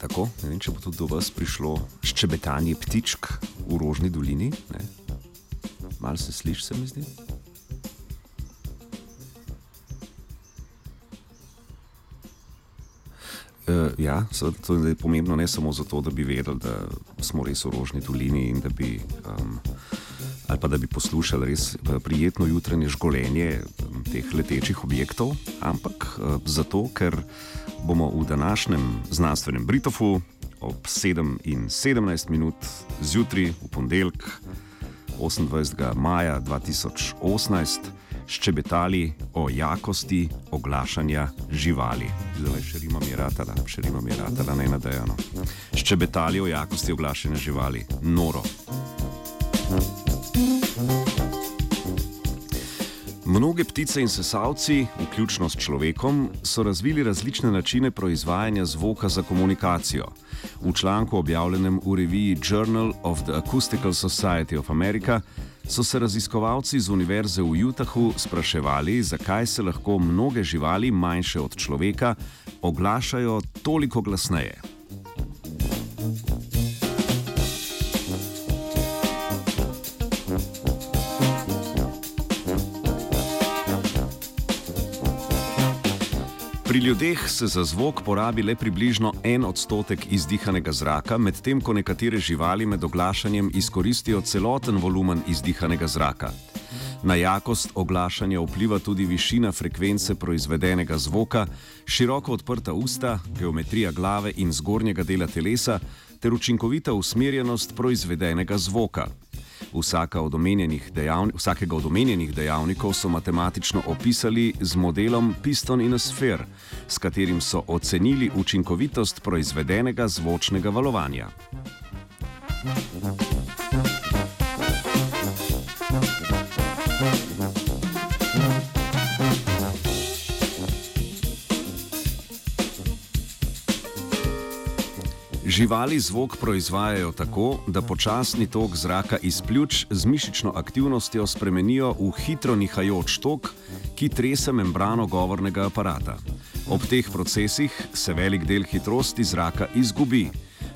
tako. Ne vem, če bo tudi do vas prišlo ščebetanje ptičk v Rožni dolini. Mal se sliši, se mi zdi. Uh, ja, to je pomembno ne samo zato, da bi vedeli, da smo res v Rožni dolini in da bi, um, ali pa da bi poslušali res eh, prijetno jutranje žgolenje teh letečih objektov, ampak uh, zato, ker bomo v današnjem znanstvenem Britofu ob 7 in 17 minut zjutraj v ponedeljek 28. maja 2018 ščebetali o jakosti oglašanja živali. Zdaj še rima mi ratala, še rima mi ratala, ne nadejano. Ščebetali o jakosti oglašanja živali. Noro. Mnoge ptice in sesalci, vključno s človekom, so razvili različne načine proizvajanja zvoka za komunikacijo. V članku objavljenem v reviji Journal of the Acoustical Society of America so se raziskovalci z Univerze v Utahu spraševali, zakaj se lahko mnoge živali, manjše od človeka, oglašajo toliko glasneje. Pri ljudeh se za zvok porabi le približno en odstotek izdihanega zraka, medtem ko nekatere živali med oglašanjem izkoristijo celoten volumen izdihanega zraka. Na jakost oglašanja vpliva tudi višina frekvence proizvedenega zvoka, široko odprta usta, geometrija glave in zgornjega dela telesa ter učinkovita usmerjenost proizvedenega zvoka. Vsaka od dejavni, vsakega od omenjenih dejavnikov so matematično opisali z modelom Piston in Sphere, s katerim so ocenili učinkovitost proizvedenega zvočnega valovanja. Živali zvok proizvajajo tako, da počasni tok zraka iz pljuč z mišično aktivnostjo spremenijo v hitro nihajoč tok, ki trese membrano govornega aparata. Ob teh procesih se velik del hitrosti zraka izgubi,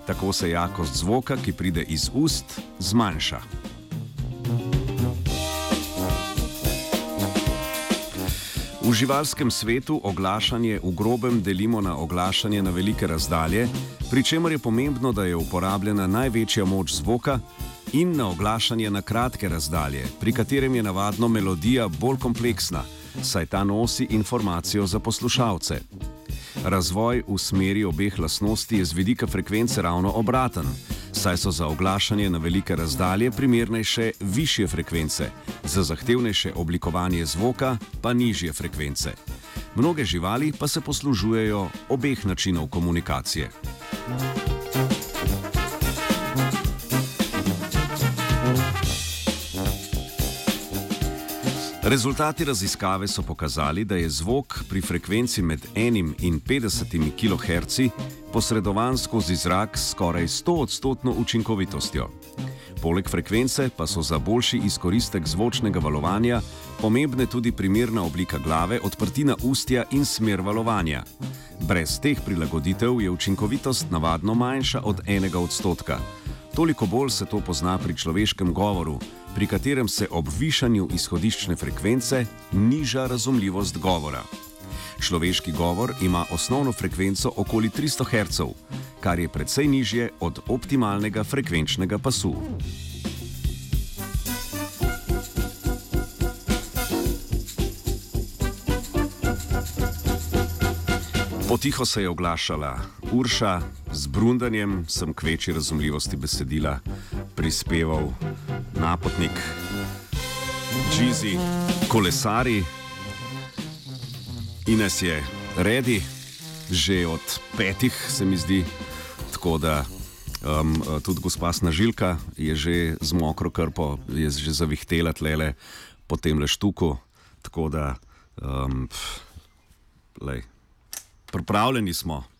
tako se jakost zvoka, ki pride iz ust, zmanjša. V živalskem svetu oglašanje v grobem delimo na oglašanje na velike razdalje, pri čemer je pomembno, da je uporabljena največja moč zvoka, in na oglašanje na kratke razdalje, pri katerem je navadno melodija bolj kompleksna, saj ta nosi informacijo za poslušalce. Razvoj v smeri obeh lasnosti je z vidika frekvence ravno obraten saj so za oglašanje na velike razdalje primernejše više frekvence, za zahtevnejše oblikovanje zvoka pa nižje frekvence. Mnoge živali pa se poslužujejo obeh načinov komunikacije. Rezultati raziskave so pokazali, da je zvok pri frekvenci med 1 in 50 kHz posredovan skozi zrak s skoraj 100-odstotno učinkovitostjo. Poleg frekvence pa so za boljši izkoristek zvočnega valovanja pomembne tudi primerna oblika glave, odprtina ustja in smer valovanja. Brez teh prilagoditev je učinkovitost navadno manjša od enega odstotka. Toliko bolj se to pozna pri človeškem govoru, pri katerem se ob višanju izhodiščne frekvence niža razumljivost govora. Človeški govor ima osnovno frekvenco okoli 300 Hz, kar je precej nižje od optimalnega frekvenčnega pasu. Potiho se je oglašala Urša, z brundanjem sem k večji razumljivosti besedila prispeval napotnik, džizi, kolesari. Ines je redi, že od petih, se mi zdi, tako da um, tudi gospa Snažilka je že z mokro krpo, je že zavihtela tlele po tem leštuku. Tako da, um, lej, pripravljeni smo,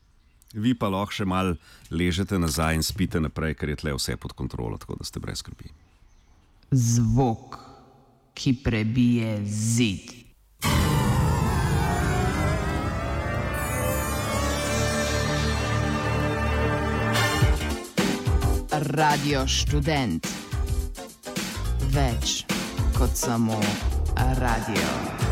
vi pa lahko še mal ležete nazaj in spite naprej, ker je tle vse pod kontrolo, tako da ste brez skrbi. Zvok, ki prebije zid. Radio Student. Več kot samo radio.